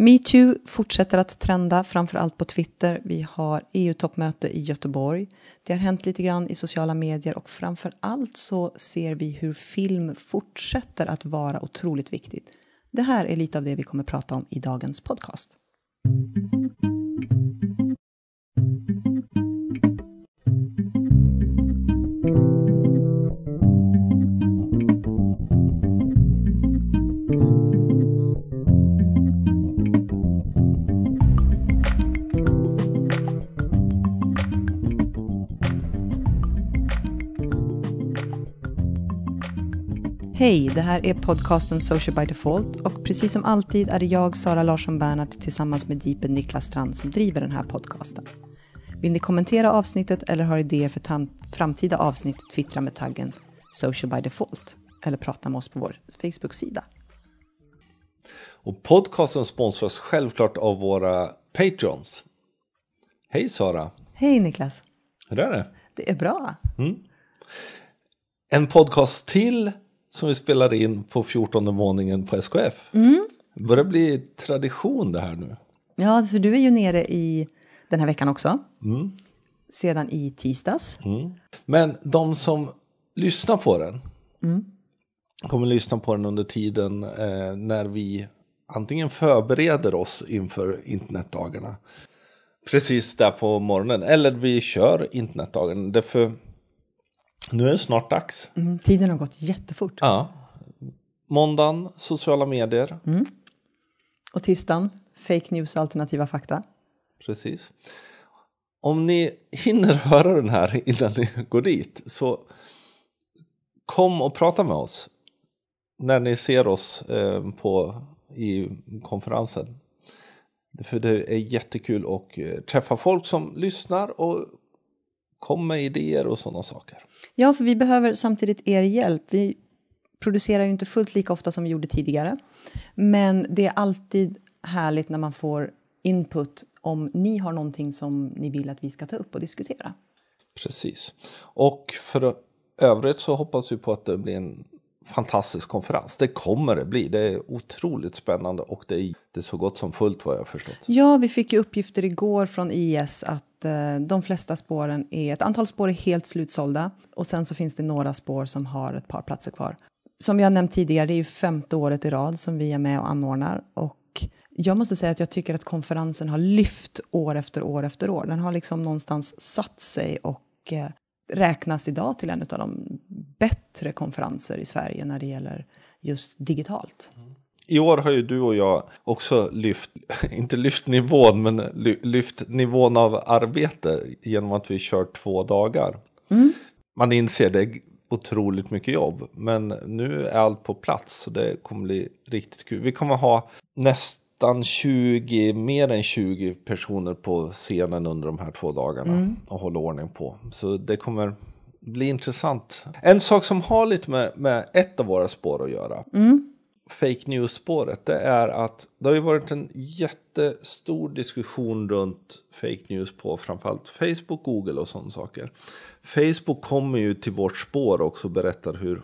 Metoo fortsätter att trenda, framför allt på Twitter. Vi har EU-toppmöte i Göteborg. Det har hänt lite grann i sociala medier och framför allt så ser vi hur film fortsätter att vara otroligt viktigt. Det här är lite av det vi kommer prata om i dagens podcast. Hej, det här är podcasten Social by Default och precis som alltid är det jag, Sara Larsson Bernhardt, tillsammans med Deepen Niklas Strand som driver den här podcasten. Vill ni kommentera avsnittet eller har idéer för framtida avsnitt, twittra med taggen Social by Default eller prata med oss på vår Facebook-sida. Och podcasten sponsras självklart av våra Patreons. Hej Sara! Hej Niklas! Hur är det? Det är bra. Mm. En podcast till som vi spelar in på 14 våningen på SKF. Mm. Börjar bli tradition det här nu. Ja, för du är ju nere i den här veckan också. Mm. Sedan i tisdags. Mm. Men de som lyssnar på den mm. kommer lyssna på den under tiden eh, när vi antingen förbereder oss inför internetdagarna. Precis där på morgonen. Eller vi kör internetdagen. Därför nu är det snart dags. Mm, tiden har gått jättefort. Ja. Måndagen, sociala medier. Mm. Och tisdagen, fake news alternativa fakta. Precis. Om ni hinner höra den här innan ni går dit så kom och prata med oss när ni ser oss eh, på, i konferensen. För det är jättekul att eh, träffa folk som lyssnar och kom med idéer och sådana saker. Ja, för vi behöver samtidigt er hjälp. Vi producerar ju inte fullt lika ofta som vi gjorde tidigare. Men det är alltid härligt när man får input om ni har någonting som ni vill att vi ska ta upp och diskutera. Precis. Och för övrigt så hoppas vi på att det blir en fantastisk konferens. Det kommer det bli. Det är otroligt spännande och det är, det är så gott som fullt vad jag har förstått. Ja, vi fick ju uppgifter igår från IS att eh, de flesta spåren är, ett antal spår är helt slutsålda och sen så finns det några spår som har ett par platser kvar. Som jag nämnt tidigare, det är ju femte året i rad som vi är med och anordnar och jag måste säga att jag tycker att konferensen har lyft år efter år efter år. Den har liksom någonstans satt sig och eh, räknas idag till en av de bättre konferenser i Sverige när det gäller just digitalt. I år har ju du och jag också lyft, inte lyft nivån, men lyft nivån av arbete genom att vi kör två dagar. Mm. Man inser det är otroligt mycket jobb, men nu är allt på plats så det kommer bli riktigt kul. Vi kommer ha nästan 20, mer än 20 personer på scenen under de här två dagarna mm. och hålla ordning på. Så det kommer bli intressant. En sak som har lite med, med ett av våra spår att göra. Mm. Fake news-spåret. Det är att det har ju varit en jättestor diskussion runt fake news på framförallt Facebook, Google och sådana saker. Facebook kommer ju till vårt spår också och berättar hur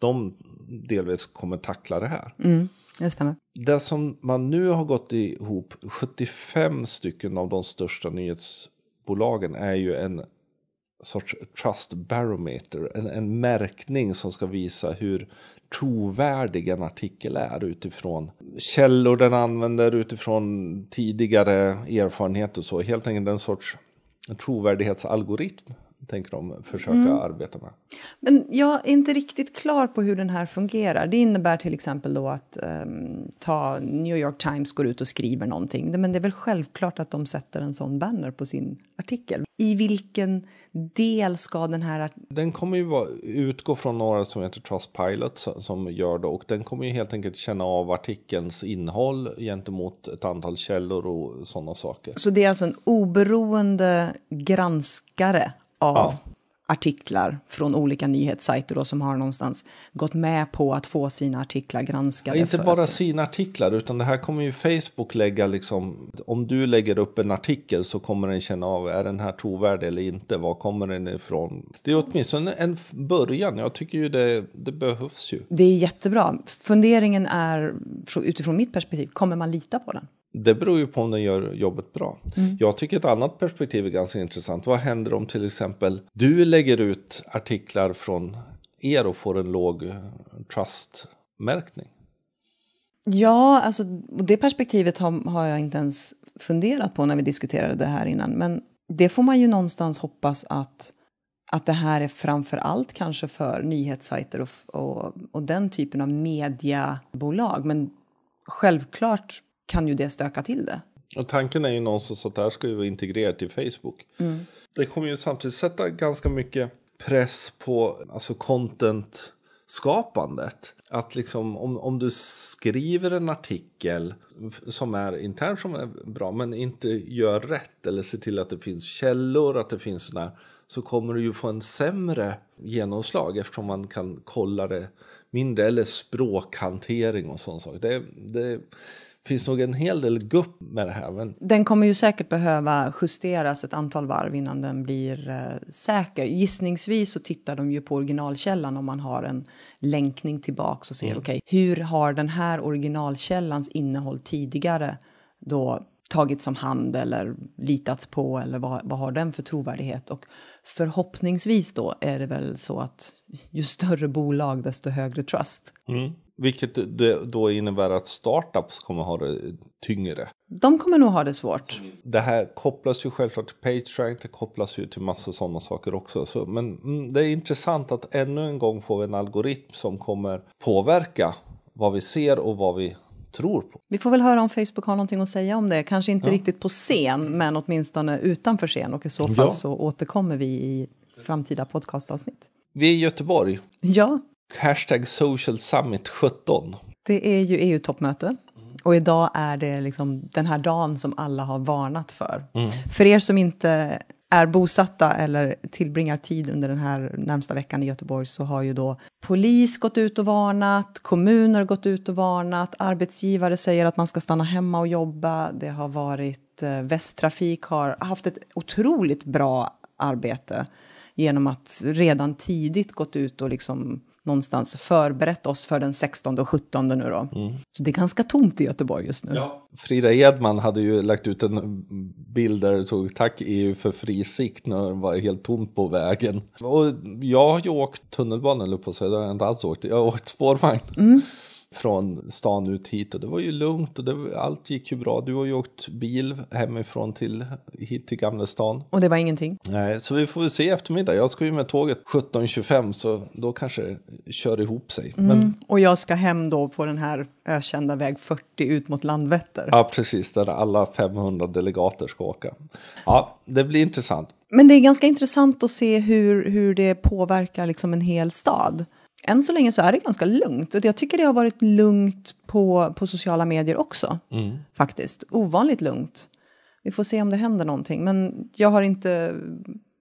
de delvis kommer tackla det här. Mm, det stämmer. Det som man nu har gått ihop, 75 stycken av de största nyhetsbolagen är ju en sorts trust barometer, en, en märkning som ska visa hur trovärdig en artikel är utifrån källor den använder, utifrån tidigare erfarenhet och så. Helt enkelt en sorts trovärdighetsalgoritm tänker de försöka mm. arbeta med. Men jag är inte riktigt klar på hur den här fungerar. Det innebär till exempel då att um, ta New York Times går ut och skriver någonting. Men det är väl självklart att de sätter en sån banner på sin artikel. I vilken del ska den här... Den kommer ju vara, utgå från några som heter Trustpilot som gör det och den kommer ju helt enkelt känna av artikelns innehåll gentemot ett antal källor och sådana saker. Så det är alltså en oberoende granskare av ja. artiklar från olika nyhetssajter då, som har någonstans gått med på att få sina artiklar granskade. Ja, inte bara sina artiklar utan det här kommer ju Facebook lägga liksom. Om du lägger upp en artikel så kommer den känna av är den här trovärdig eller inte. Var kommer den ifrån? Det är åtminstone en början. Jag tycker ju det, det behövs ju. Det är jättebra. Funderingen är utifrån mitt perspektiv. Kommer man lita på den? Det beror ju på om den gör jobbet bra. Mm. Jag tycker ett annat perspektiv är ganska intressant. Vad händer om till exempel du lägger ut artiklar från er och får en låg eh, trust-märkning? Ja, alltså det perspektivet har, har jag inte ens funderat på när vi diskuterade det här innan. Men det får man ju någonstans hoppas att, att det här är framför allt kanske för nyhetssajter och, och, och den typen av mediebolag. Men självklart kan ju det stöka till det. Och tanken är ju någonstans att det här ska ju vara integrerat i Facebook. Mm. Det kommer ju samtidigt sätta ganska mycket press på alltså content skapandet. Att liksom om, om du skriver en artikel som är intern som är bra men inte gör rätt eller ser till att det finns källor, att det finns sådana så kommer du ju få en sämre genomslag eftersom man kan kolla det mindre eller språkhantering och sånt. Det, det finns nog en hel del gupp med det här. Men... Den kommer ju säkert behöva justeras ett antal varv innan den blir eh, säker. Gissningsvis så tittar de ju på originalkällan om man har en länkning tillbaks och ser mm. okej, okay, hur har den här originalkällans innehåll tidigare då tagits om hand eller litats på eller vad, vad har den för trovärdighet? Och förhoppningsvis då är det väl så att ju större bolag desto högre trust. Mm. Vilket då innebär att startups kommer ha det tyngre. De kommer nog ha det svårt. Det här kopplas ju självklart till PageRank, det kopplas ju till massa sådana saker också. Så, men mm, det är intressant att ännu en gång få en algoritm som kommer påverka vad vi ser och vad vi tror på. Vi får väl höra om Facebook har någonting att säga om det. Kanske inte ja. riktigt på scen, men åtminstone utanför scen. Och i så fall ja. så återkommer vi i framtida podcastavsnitt. Vi är i Göteborg. Ja. Hashtag social summit 17. Det är ju EU-toppmöte. Och idag är det liksom den här dagen som alla har varnat för. Mm. För er som inte är bosatta eller tillbringar tid under den här närmsta veckan i Göteborg så har ju då polis gått ut och varnat, kommuner gått ut och varnat, arbetsgivare säger att man ska stanna hemma och jobba. Det har varit eh, Västtrafik har haft ett otroligt bra arbete genom att redan tidigt gått ut och liksom någonstans förberett oss för den 16 och 17 nu då. Mm. Så det är ganska tomt i Göteborg just nu. Ja. Frida Edman hade ju lagt ut en bild där det stod tack EU för fri sikt när det var helt tomt på vägen. Och jag har ju åkt tunnelbana, eller på det har jag inte alls åkt. Jag har åkt spårvagn. Mm från stan ut hit och det var ju lugnt och det, allt gick ju bra. Du har ju åkt bil hemifrån till hit till Gamla stan. Och det var ingenting? Nej, så vi får väl se i eftermiddag. Jag ska ju med tåget 17.25 så då kanske det kör ihop sig. Mm. Men... Och jag ska hem då på den här ökända väg 40 ut mot Landvetter. Ja, precis, där alla 500 delegater ska åka. Ja, det blir intressant. Men det är ganska intressant att se hur, hur det påverkar liksom en hel stad än så länge så är det ganska lugnt. Och jag tycker det har varit lugnt på, på sociala medier också. Mm. Faktiskt. Ovanligt lugnt. Vi får se om det händer någonting. Men jag har inte...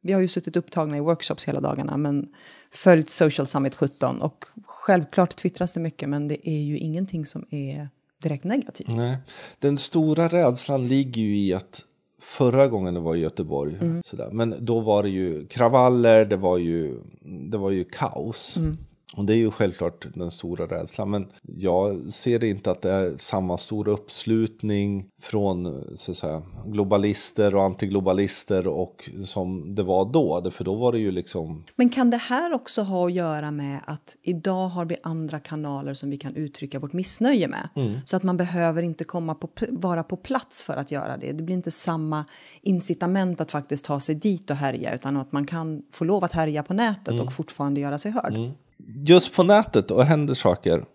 Vi har ju suttit upptagna i workshops hela dagarna. Men följt Social Summit 17. Och självklart twittras det mycket. Men det är ju ingenting som är direkt negativt. Nej. Den stora rädslan ligger ju i att förra gången det var i Göteborg. Mm. Sådär. Men då var det ju kravaller, det var ju, det var ju kaos. Mm. Och det är ju självklart den stora rädslan. Men jag ser inte att det är samma stora uppslutning från så att säga, globalister och antiglobalister och som det var då. För då var det ju liksom... Men kan det här också ha att göra med att idag har vi andra kanaler som vi kan uttrycka vårt missnöje med? Mm. Så att man behöver inte komma på, vara på plats för att göra det. Det blir inte samma incitament att faktiskt ta sig dit och härja utan att man kan få lov att härja på nätet mm. och fortfarande göra sig hörd. Mm just på nätet och händer saker.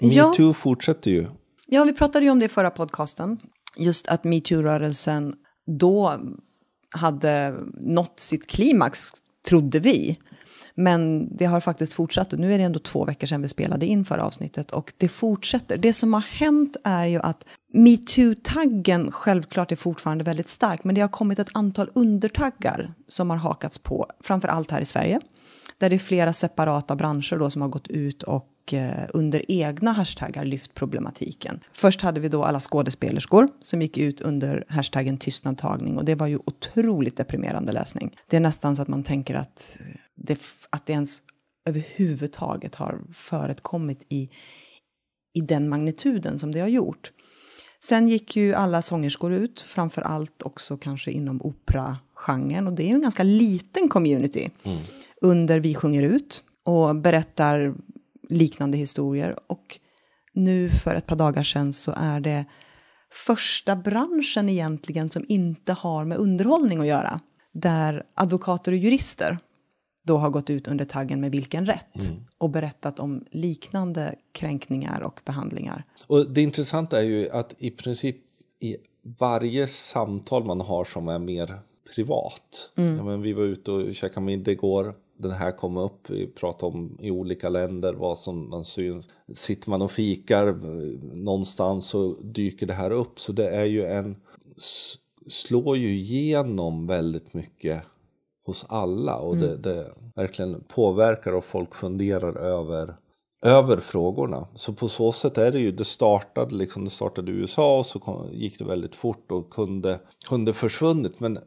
Metoo ja. fortsätter ju. Ja, vi pratade ju om det i förra podcasten. Just att metoo-rörelsen då hade nått sitt klimax, trodde vi. Men det har faktiskt fortsatt och nu är det ändå två veckor sedan vi spelade in förra avsnittet och det fortsätter. Det som har hänt är ju att metoo-taggen självklart är fortfarande väldigt stark men det har kommit ett antal undertaggar som har hakats på, framför allt här i Sverige. Där det är flera separata branscher då som har gått ut och eh, under egna hashtaggar lyft problematiken. Först hade vi då alla skådespelerskor som gick ut under hashtaggen tystnadtagning och det var ju otroligt deprimerande läsning. Det är nästan så att man tänker att det, att det ens överhuvudtaget har förekommit i, i den magnituden som det har gjort. Sen gick ju alla sångerskor ut, framför allt också kanske inom operagenren. Och det är ju en ganska liten community mm under Vi sjunger ut och berättar liknande historier. Och nu för ett par dagar sedan så är det första branschen egentligen som inte har med underhållning att göra. Där advokater och jurister då har gått ut under taggen med vilken rätt mm. och berättat om liknande kränkningar och behandlingar. Och det intressanta är ju att i princip i varje samtal man har som är mer privat. Mm. Ja, men vi var ute och käkade middag igår. Den här kom upp, vi pratade om i olika länder vad som man syns. Sitter man och fikar eh, någonstans så dyker det här upp. Så det är ju en, slår ju igenom väldigt mycket hos alla och mm. det, det, verkligen påverkar och folk funderar över över frågorna. Så på så sätt är det ju, det startade liksom, det startade i USA och så gick det väldigt fort och kunde, kunde försvunnit. Men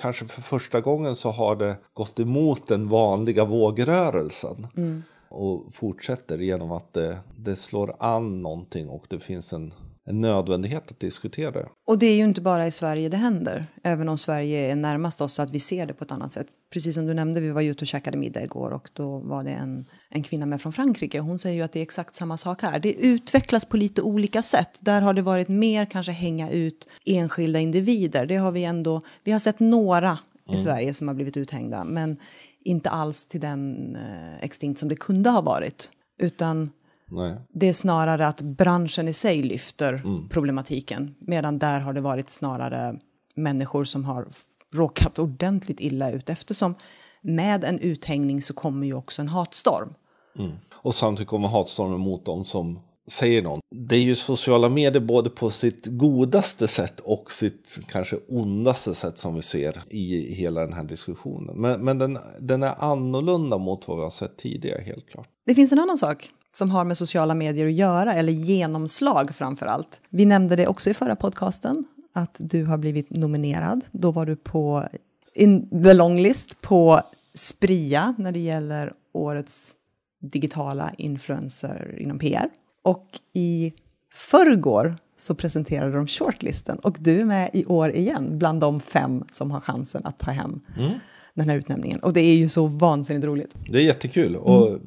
kanske för första gången så har det gått emot den vanliga vågrörelsen. Mm. Och fortsätter genom att det, det slår an någonting och det finns en en nödvändighet att diskutera det. Och det är ju inte bara i Sverige det händer, även om Sverige är närmast oss så att vi ser det på ett annat sätt. Precis som du nämnde, vi var ute och käkade middag igår och då var det en, en kvinna med från Frankrike. Hon säger ju att det är exakt samma sak här. Det utvecklas på lite olika sätt. Där har det varit mer kanske hänga ut enskilda individer. Det har vi ändå, vi har sett några i mm. Sverige som har blivit uthängda, men inte alls till den eh, extinkt som det kunde ha varit. Utan Nej. Det är snarare att branschen i sig lyfter mm. problematiken. Medan där har det varit snarare människor som har råkat ordentligt illa ut. Eftersom med en uthängning så kommer ju också en hatstorm. Mm. Och samtidigt kommer hatstormen mot dem som säger något. Det är ju sociala medier både på sitt godaste sätt och sitt kanske ondaste sätt som vi ser i hela den här diskussionen. Men, men den, den är annorlunda mot vad vi har sett tidigare helt klart. Det finns en annan sak som har med sociala medier att göra, eller genomslag framför allt. Vi nämnde det också i förra podcasten, att du har blivit nominerad. Då var du på in the long list på Spria när det gäller årets digitala influencer inom PR. Och i förrgår så presenterade de shortlisten och du är med i år igen bland de fem som har chansen att ta hem mm den här utnämningen. Och det är ju så vansinnigt roligt. Det är jättekul. Mm. Och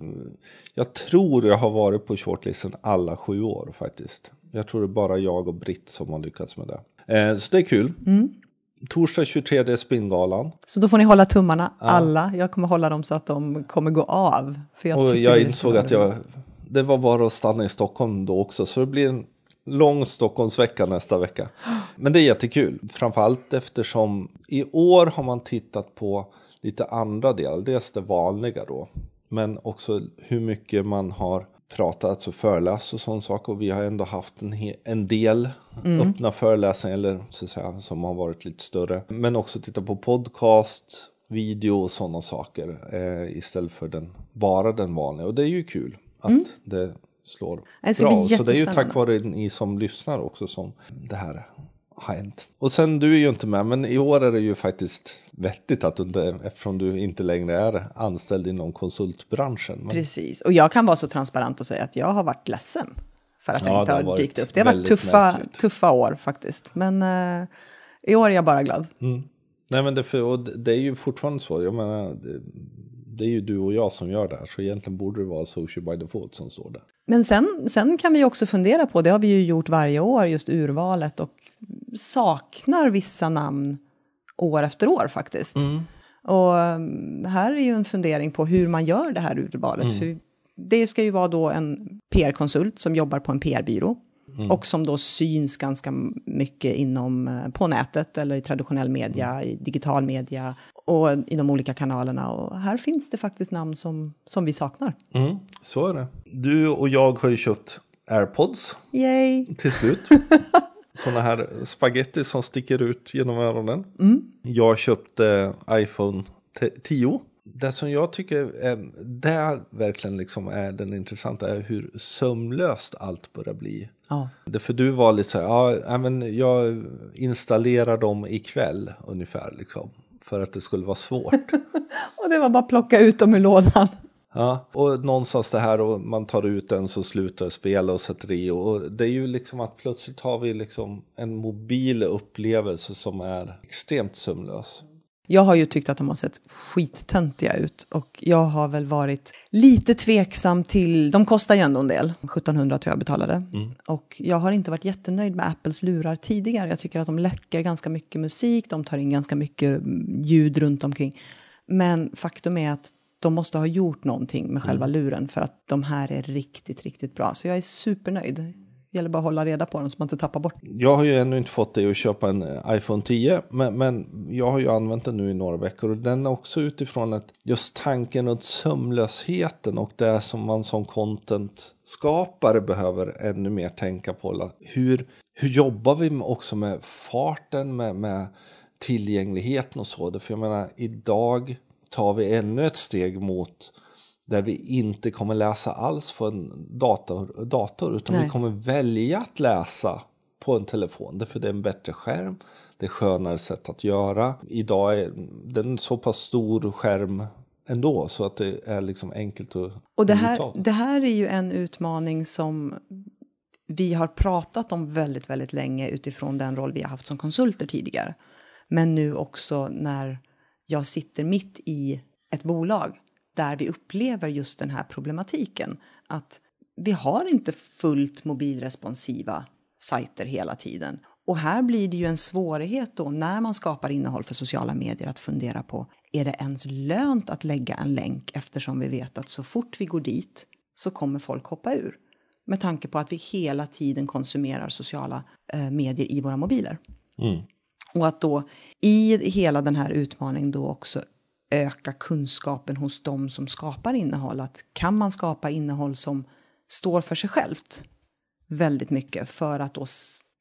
jag tror jag har varit på shortlisten alla sju år faktiskt. Jag tror det är bara jag och Britt som har lyckats med det. Eh, så det är kul. Mm. Torsdag 23 är Spingalan. Så då får ni hålla tummarna, ja. alla. Jag kommer hålla dem så att de kommer gå av. För jag och jag insåg att jag, det var bara att stanna i Stockholm då också. Så det blir en lång Stockholmsvecka nästa vecka. Men det är jättekul. Framförallt eftersom i år har man tittat på lite andra delar. Dels det vanliga då men också hur mycket man har pratat, alltså föreläst och sån sak. Och vi har ändå haft en, en del mm. öppna föreläsningar eller så att säga, som har varit lite större. Men också titta på podcast, video och sådana saker eh, istället för den, bara den vanliga. Och det är ju kul att mm. det slår alltså, bra. Det så det är ju tack vare ni som lyssnar också som det här har hänt. Och sen du är ju inte med, men i år är det ju faktiskt vettigt att du eftersom du inte längre är anställd inom konsultbranschen. Men... Precis, och jag kan vara så transparent och säga att jag har varit ledsen för att ja, jag inte har, har dykt upp. Det har varit tuffa, tuffa år faktiskt, men uh, i år är jag bara glad. Mm. Nej, men det, för, och det är ju fortfarande så, jag menar, det, är ju du och jag som gör det här, så egentligen borde det vara social by default som står där. Men sen, sen kan vi också fundera på, det har vi ju gjort varje år, just urvalet och saknar vissa namn år efter år faktiskt. Mm. Och um, här är ju en fundering på hur man gör det här urvalet. Mm. För det ska ju vara då en PR-konsult som jobbar på en PR-byrå. Mm. Och som då syns ganska mycket inom, eh, på nätet eller i traditionell media, mm. i digital media och i de olika kanalerna. Och här finns det faktiskt namn som, som vi saknar. Mm, så är det. Du och jag har ju köpt AirPods. Yay! Till slut. sådana här spaghetti som sticker ut genom öronen. Mm. Jag köpte iPhone 10. Det som jag tycker är, det verkligen liksom är den intressanta är hur sömlöst allt börjar bli. Ja. För du var lite så här, ja, men jag installerar dem ikväll ungefär liksom. För att det skulle vara svårt. och det var bara att plocka ut dem ur lådan. Ja, och någonstans det här och man tar ut den så slutar spela och sätter i. Och det är ju liksom att plötsligt har vi liksom en mobil upplevelse som är extremt sömlös. Jag har ju tyckt att de har sett skittöntiga ut och jag har väl varit lite tveksam till, de kostar ju ändå en del, 1700 tror jag betalade. Mm. Och jag har inte varit jättenöjd med Apples lurar tidigare. Jag tycker att de läcker ganska mycket musik, de tar in ganska mycket ljud runt omkring. Men faktum är att de måste ha gjort någonting med själva mm. luren för att de här är riktigt, riktigt bra. Så jag är supernöjd. Det gäller bara att hålla reda på dem så man inte tappar bort. Jag har ju ännu inte fått dig att köpa en eh, iPhone 10. Men, men jag har ju använt den nu i några veckor. Och den är också utifrån att just tanken och sömlösheten och det som man som content-skapare behöver ännu mer tänka på. Hur, hur jobbar vi också med farten, med, med tillgängligheten och så? För jag menar, idag tar vi ännu ett steg mot där vi inte kommer läsa alls på en dator, dator utan Nej. vi kommer välja att läsa på en telefon. Därför det är en bättre skärm, det är skönare sätt att göra. Idag är den så pass stor skärm ändå så att det är liksom enkelt att Och det här, det här är ju en utmaning som vi har pratat om väldigt, väldigt länge utifrån den roll vi har haft som konsulter tidigare. Men nu också när jag sitter mitt i ett bolag där vi upplever just den här problematiken. Att vi har inte fullt mobilresponsiva sajter hela tiden. Och här blir det ju en svårighet då när man skapar innehåll för sociala medier att fundera på är det ens lönt att lägga en länk eftersom vi vet att så fort vi går dit så kommer folk hoppa ur. Med tanke på att vi hela tiden konsumerar sociala eh, medier i våra mobiler. Mm. Och att då i hela den här utmaningen då också öka kunskapen hos dem som skapar innehåll. Att kan man skapa innehåll som står för sig självt väldigt mycket för att då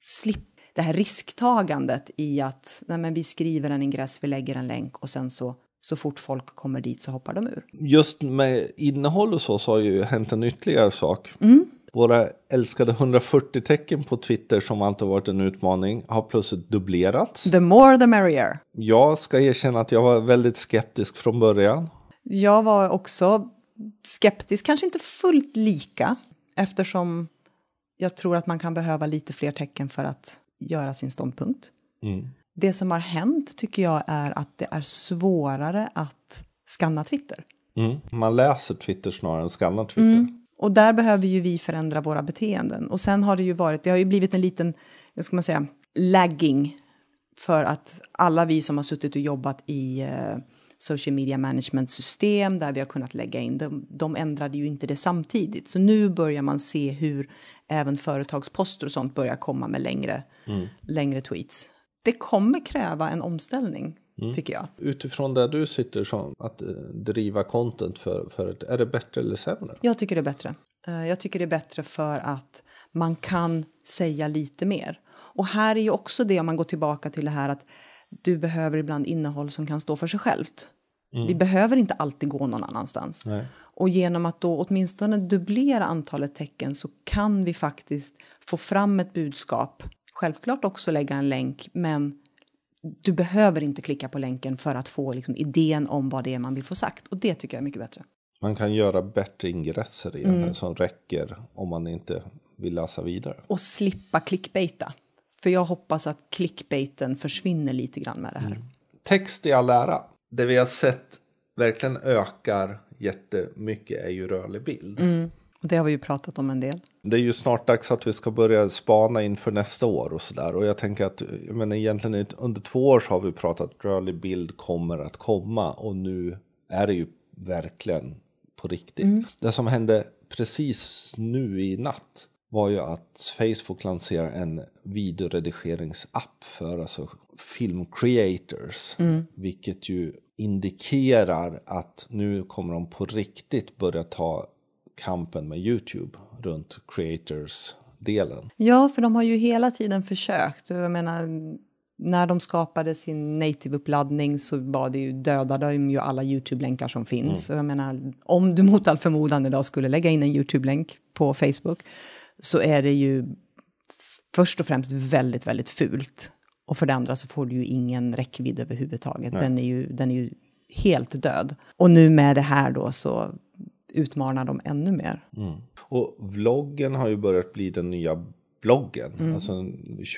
slippa det här risktagandet i att nej men vi skriver en ingress, vi lägger en länk och sen så så fort folk kommer dit så hoppar de ur. Just med innehåll och så så har ju hänt en ytterligare sak. Mm. Våra älskade 140 tecken på Twitter som alltid varit en utmaning har plötsligt dubblerats. The more the merrier. Jag ska erkänna att jag var väldigt skeptisk från början. Jag var också skeptisk, kanske inte fullt lika eftersom jag tror att man kan behöva lite fler tecken för att göra sin ståndpunkt. Mm. Det som har hänt tycker jag är att det är svårare att skanna Twitter. Mm. Man läser Twitter snarare än skannar Twitter. Mm. Och där behöver ju vi förändra våra beteenden. Och sen har det ju varit, det har ju blivit en liten, vad ska man säga, lagging för att alla vi som har suttit och jobbat i eh, social media management system där vi har kunnat lägga in, de, de ändrade ju inte det samtidigt. Så nu börjar man se hur även företagsposter och sånt börjar komma med längre, mm. längre tweets. Det kommer kräva en omställning Mm. Tycker jag. Utifrån där du sitter som att eh, driva content för, för ett, är det bättre eller sämre? Jag tycker det är bättre. Uh, jag tycker det är bättre för att man kan säga lite mer. Och här är ju också det om man går tillbaka till det här att du behöver ibland innehåll som kan stå för sig självt. Mm. Vi behöver inte alltid gå någon annanstans. Nej. Och genom att då åtminstone dubblera antalet tecken så kan vi faktiskt få fram ett budskap. Självklart också lägga en länk, men du behöver inte klicka på länken för att få liksom, idén om vad det är man vill få sagt. Och det tycker jag är mycket bättre. Man kan göra bättre ingresser i mm. som räcker om man inte vill läsa vidare. Och slippa clickbaita. För jag hoppas att clickbaiten försvinner lite grann med det här. Mm. Text i all ära. Det vi har sett verkligen ökar jättemycket är ju rörlig bild. Mm. Och det har vi ju pratat om en del. Det är ju snart dags att vi ska börja spana inför nästa år och sådär. Och jag tänker att jag menar, egentligen under två år så har vi pratat att rörlig bild kommer att komma. Och nu är det ju verkligen på riktigt. Mm. Det som hände precis nu i natt var ju att Facebook lanserar en videoredigeringsapp för alltså film creators. Mm. Vilket ju indikerar att nu kommer de på riktigt börja ta kampen med YouTube runt creators-delen. Ja, för de har ju hela tiden försökt. Jag menar, när de skapade sin native-uppladdning så var det ju, dödade de ju alla YouTube-länkar som finns. Mm. Jag menar, om du mot all förmodan idag skulle lägga in en YouTube-länk på Facebook så är det ju först och främst väldigt, väldigt fult. Och för det andra så får du ju ingen räckvidd överhuvudtaget. Den är, ju, den är ju helt död. Och nu med det här då så utmana dem ännu mer. Mm. Och vloggen har ju börjat bli den nya bloggen. Mm. Alltså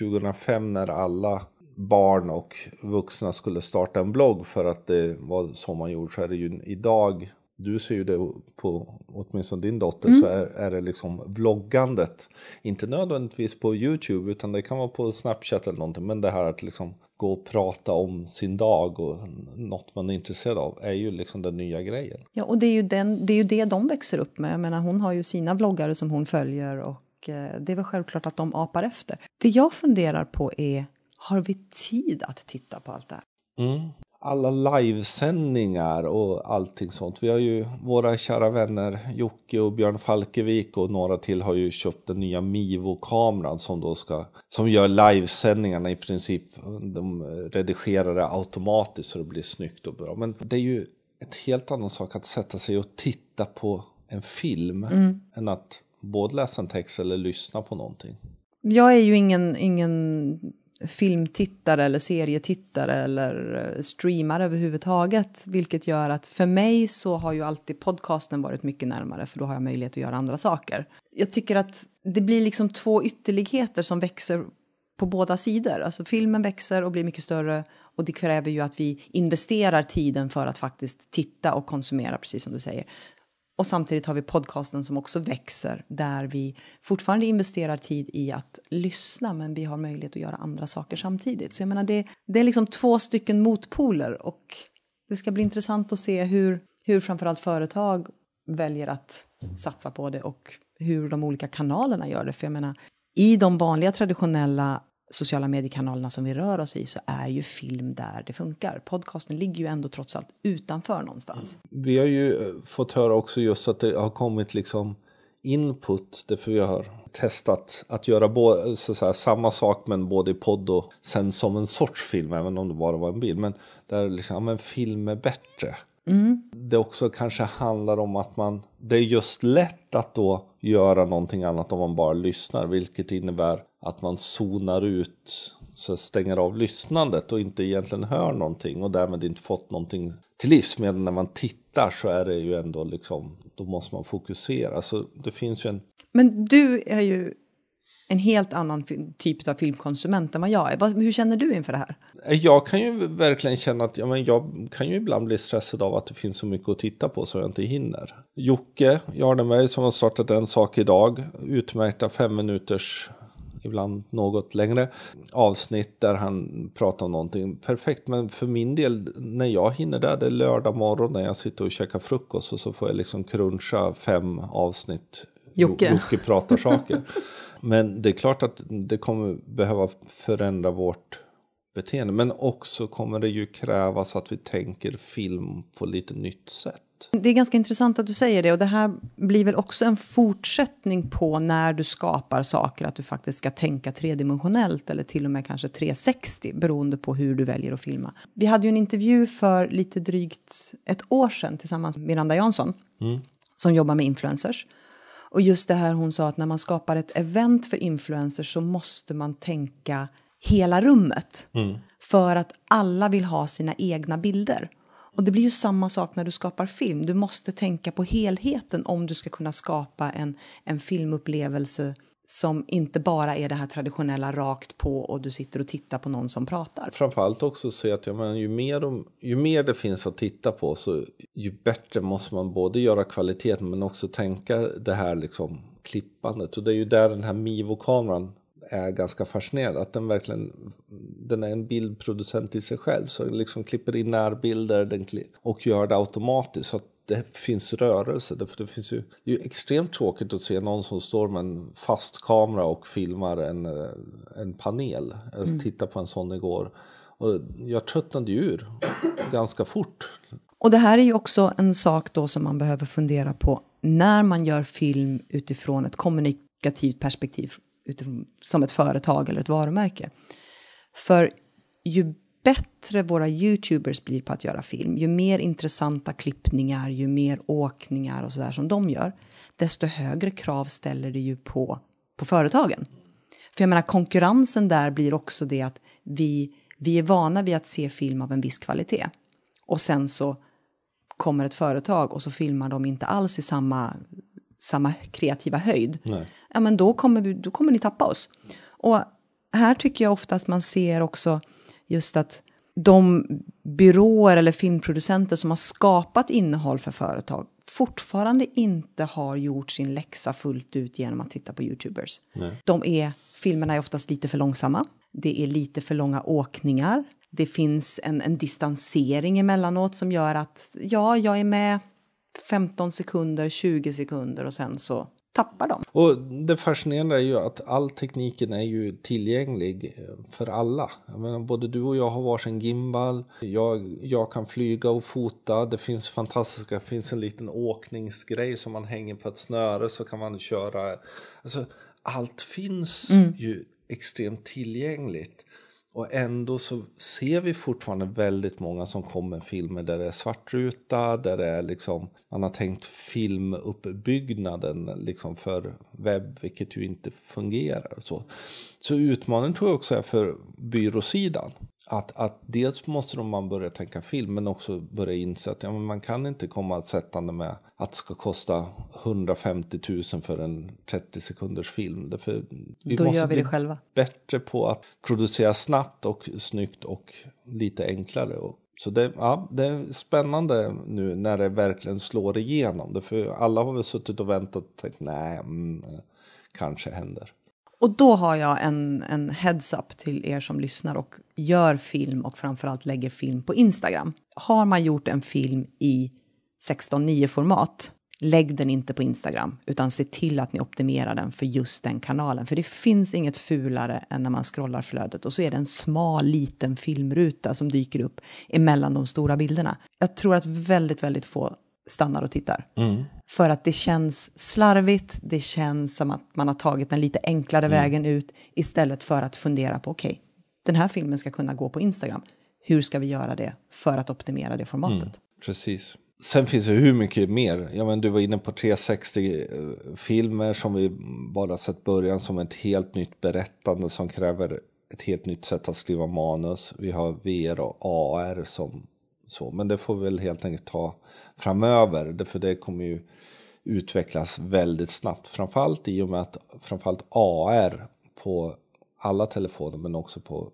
2005 när alla barn och vuxna skulle starta en blogg för att det var så man gjorde så är det ju idag du ser ju det på åtminstone din dotter mm. så är, är det liksom vloggandet. Inte nödvändigtvis på Youtube utan det kan vara på Snapchat eller någonting. Men det här att liksom gå och prata om sin dag och något man är intresserad av är ju liksom den nya grejen. Ja och det är ju, den, det, är ju det de växer upp med. Jag menar hon har ju sina vloggare som hon följer och eh, det är väl självklart att de apar efter. Det jag funderar på är har vi tid att titta på allt det här? Mm alla livesändningar och allting sånt. Vi har ju våra kära vänner Jocke och Björn Falkevik och några till har ju köpt den nya Mivo-kameran som då ska, som gör livesändningarna i princip. De redigerar det automatiskt så det blir snyggt och bra. Men det är ju ett helt annan sak att sätta sig och titta på en film mm. än att både läsa en text eller lyssna på någonting. Jag är ju ingen, ingen filmtittare eller serietittare eller eh, streamare överhuvudtaget. Vilket gör att för mig så har ju alltid podcasten varit mycket närmare för då har jag möjlighet att göra andra saker. Jag tycker att det blir liksom två ytterligheter som växer på båda sidor. Alltså filmen växer och blir mycket större och det kräver ju att vi investerar tiden för att faktiskt titta och konsumera, precis som du säger. Och samtidigt har vi podcasten som också växer där vi fortfarande investerar tid i att lyssna men vi har möjlighet att göra andra saker samtidigt. Så jag menar det, det är liksom två stycken motpoler och det ska bli intressant att se hur, hur framförallt företag väljer att satsa på det och hur de olika kanalerna gör det. För jag menar, i de vanliga traditionella sociala mediekanalerna som vi rör oss i så är ju film där det funkar. Podcasten ligger ju ändå trots allt utanför någonstans. Vi har ju eh, fått höra också just att det har kommit liksom input, därför vi har testat att göra både, så säga, samma sak men både i podd och sen som en sorts film, även om det bara var en bild. Men där liksom, ja, men film är bättre. Mm. Det också kanske handlar om att man, det är just lätt att då göra någonting annat om man bara lyssnar, vilket innebär att man zonar ut, så stänger av lyssnandet och inte egentligen hör någonting och därmed inte fått någonting till livs. Medan när man tittar så är det ju ändå liksom, då måste man fokusera. Så det finns ju en... Men du är ju en helt annan typ av filmkonsument än vad jag är. Hur känner du inför det här? Jag kan ju verkligen känna att ja, men jag kan ju ibland bli stressad av att det finns så mycket att titta på så jag inte hinner. Jocke Jardenberg som har startat en sak idag, utmärkta fem minuters ibland något längre avsnitt där han pratar om någonting. Perfekt, men för min del när jag hinner där, det är lördag morgon när jag sitter och käkar frukost och så får jag liksom cruncha fem avsnitt. Jocke. Jocke pratar saker. men det är klart att det kommer behöva förändra vårt beteende. Men också kommer det ju krävas att vi tänker film på lite nytt sätt. Det är ganska intressant att du säger det och det här blir väl också en fortsättning på när du skapar saker att du faktiskt ska tänka tredimensionellt eller till och med kanske 360 beroende på hur du väljer att filma. Vi hade ju en intervju för lite drygt ett år sedan tillsammans med Miranda Jansson mm. som jobbar med influencers. Och just det här hon sa att när man skapar ett event för influencers så måste man tänka hela rummet. Mm. För att alla vill ha sina egna bilder. Och det blir ju samma sak när du skapar film. Du måste tänka på helheten om du ska kunna skapa en, en filmupplevelse som inte bara är det här traditionella rakt på och du sitter och tittar på någon som pratar. Framförallt också se att ja, men ju, mer de, ju mer det finns att titta på så ju bättre måste man både göra kvaliteten men också tänka det här liksom klippandet. Och det är ju där den här Mivo-kameran är ganska fascinerad. Att den verkligen den är en bildproducent i sig själv. Så den liksom klipper in närbilder den och gör det automatiskt. Så att det finns rörelse. Därför det finns ju, det är ju extremt tråkigt att se någon som står med en fast kamera och filmar en, en panel. Jag mm. tittade på en sån igår. Och jag tröttnade ur ganska fort. Och det här är ju också en sak då som man behöver fundera på när man gör film utifrån ett kommunikativt perspektiv utifrån, som ett företag eller ett varumärke. För ju bättre våra YouTubers blir på att göra film, ju mer intressanta klippningar, ju mer åkningar och sådär som de gör, desto högre krav ställer det ju på, på företagen. För jag menar konkurrensen där blir också det att vi, vi är vana vid att se film av en viss kvalitet. Och sen så kommer ett företag och så filmar de inte alls i samma, samma kreativa höjd. Nej. Ja, men då kommer, vi, då kommer ni tappa oss. Och här tycker jag oftast man ser också just att de byråer eller filmproducenter som har skapat innehåll för företag fortfarande inte har gjort sin läxa fullt ut genom att titta på Youtubers. Nej. De är, filmerna är oftast lite för långsamma. Det är lite för långa åkningar. Det finns en, en distansering emellanåt som gör att ja, jag är med 15 sekunder, 20 sekunder och sen så tappar de. Och det fascinerande är ju att all tekniken är ju tillgänglig eh, för alla. Jag menar, både du och jag har varsin gimbal. Jag, jag kan flyga och fota. Det finns fantastiska, det finns en liten åkningsgrej som man hänger på ett snöre så kan man köra. Alltså, allt finns ju extremt tillgängligt. Och ändå så ser vi fortfarande väldigt många som kommer med filmer där det är svartruta, där det är liksom, man har tänkt filmuppbyggnaden liksom för webb, vilket ju inte fungerar. Så, så utmaningen tror jag också är för byråsidan. Att, att dels måste man börja tänka film men också börja inse att ja, men man kan inte komma sättande med att det ska kosta 150 000 för en 30 sekunders film. Därför vi Då måste gör vi bli det själva. bättre på att producera snabbt och snyggt och lite enklare. Så det, ja, det är spännande nu när det verkligen slår igenom. Därför alla har väl suttit och väntat och tänkt nej, mm, kanske händer. Och då har jag en, en heads-up till er som lyssnar och gör film och framförallt lägger film på Instagram. Har man gjort en film i 16.9-format, lägg den inte på Instagram, utan se till att ni optimerar den för just den kanalen. För det finns inget fulare än när man scrollar flödet och så är det en smal liten filmruta som dyker upp emellan de stora bilderna. Jag tror att väldigt, väldigt få stannar och tittar. För att det känns slarvigt, det känns som att man har tagit den lite enklare vägen ut istället för att fundera på okej, den här filmen ska kunna gå på Instagram. Hur ska vi göra det för att optimera det formatet? Precis. Sen finns det hur mycket mer. Ja, men du var inne på 360-filmer som vi bara sett början som ett helt nytt berättande som kräver ett helt nytt sätt att skriva manus. Vi har VR och AR som så. Men det får vi väl helt enkelt ta framöver. För det kommer ju utvecklas väldigt snabbt. Framförallt i och med att framförallt AR på alla telefoner men också på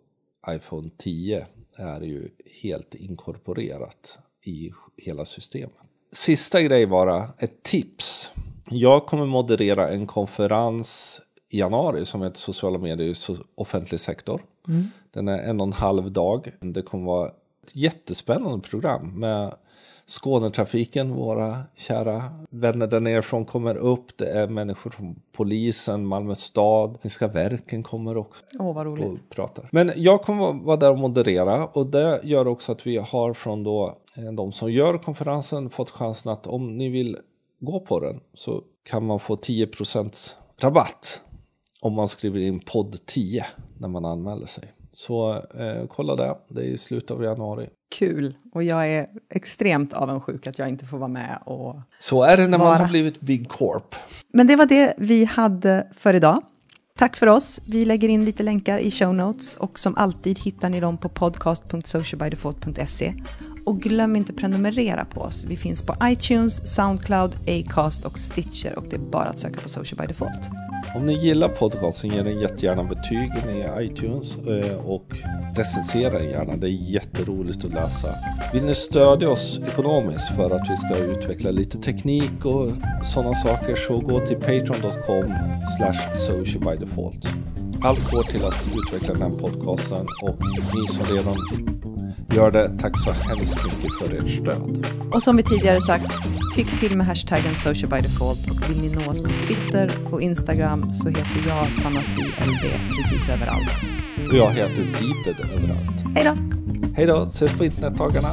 iPhone 10 är ju helt inkorporerat i hela systemet. Sista grej bara, ett tips. Jag kommer moderera en konferens i januari som heter sociala medier i offentlig sektor. Den är en och en halv dag. Det kommer vara ett jättespännande program med Skånetrafiken, våra kära vänner där nerifrån kommer upp. Det är människor från polisen, Malmö stad, Tekniska verken kommer också Åh, vad roligt. och pratar. Men jag kommer vara där och moderera och det gör också att vi har från då eh, de som gör konferensen fått chansen att om ni vill gå på den så kan man få 10% rabatt om man skriver in podd 10 när man anmäler sig. Så eh, kolla där, det är i slutet av januari. Kul. Och jag är extremt avundsjuk att jag inte får vara med och Så är det när man Vara. har blivit Big Corp. Men det var det vi hade för idag. Tack för oss. Vi lägger in lite länkar i show notes och som alltid hittar ni dem på podcast.socialbydefault.se. Och glöm inte prenumerera på oss. Vi finns på iTunes, Soundcloud, Acast och Stitcher och det är bara att söka på Social by Default. Om ni gillar podcasten, ge den jättegärna betyg i iTunes eh, och recensera den gärna. Det är jätteroligt att läsa. Vill ni stödja oss ekonomiskt för att vi ska utveckla lite teknik och sådana saker så gå till patreon.com slash socialbydefault. Allt går till att utveckla den här podcasten och ni som redan gör det, tack så hemskt mycket för ert stöd. Och som vi tidigare sagt, tyck till med hashtaggen Social by Default och vill ni nå oss på Twitter och Instagram så heter jag Sanna CLB precis överallt. Och jag heter Deeped överallt. Hej då! Hej då, ses på internetdagarna.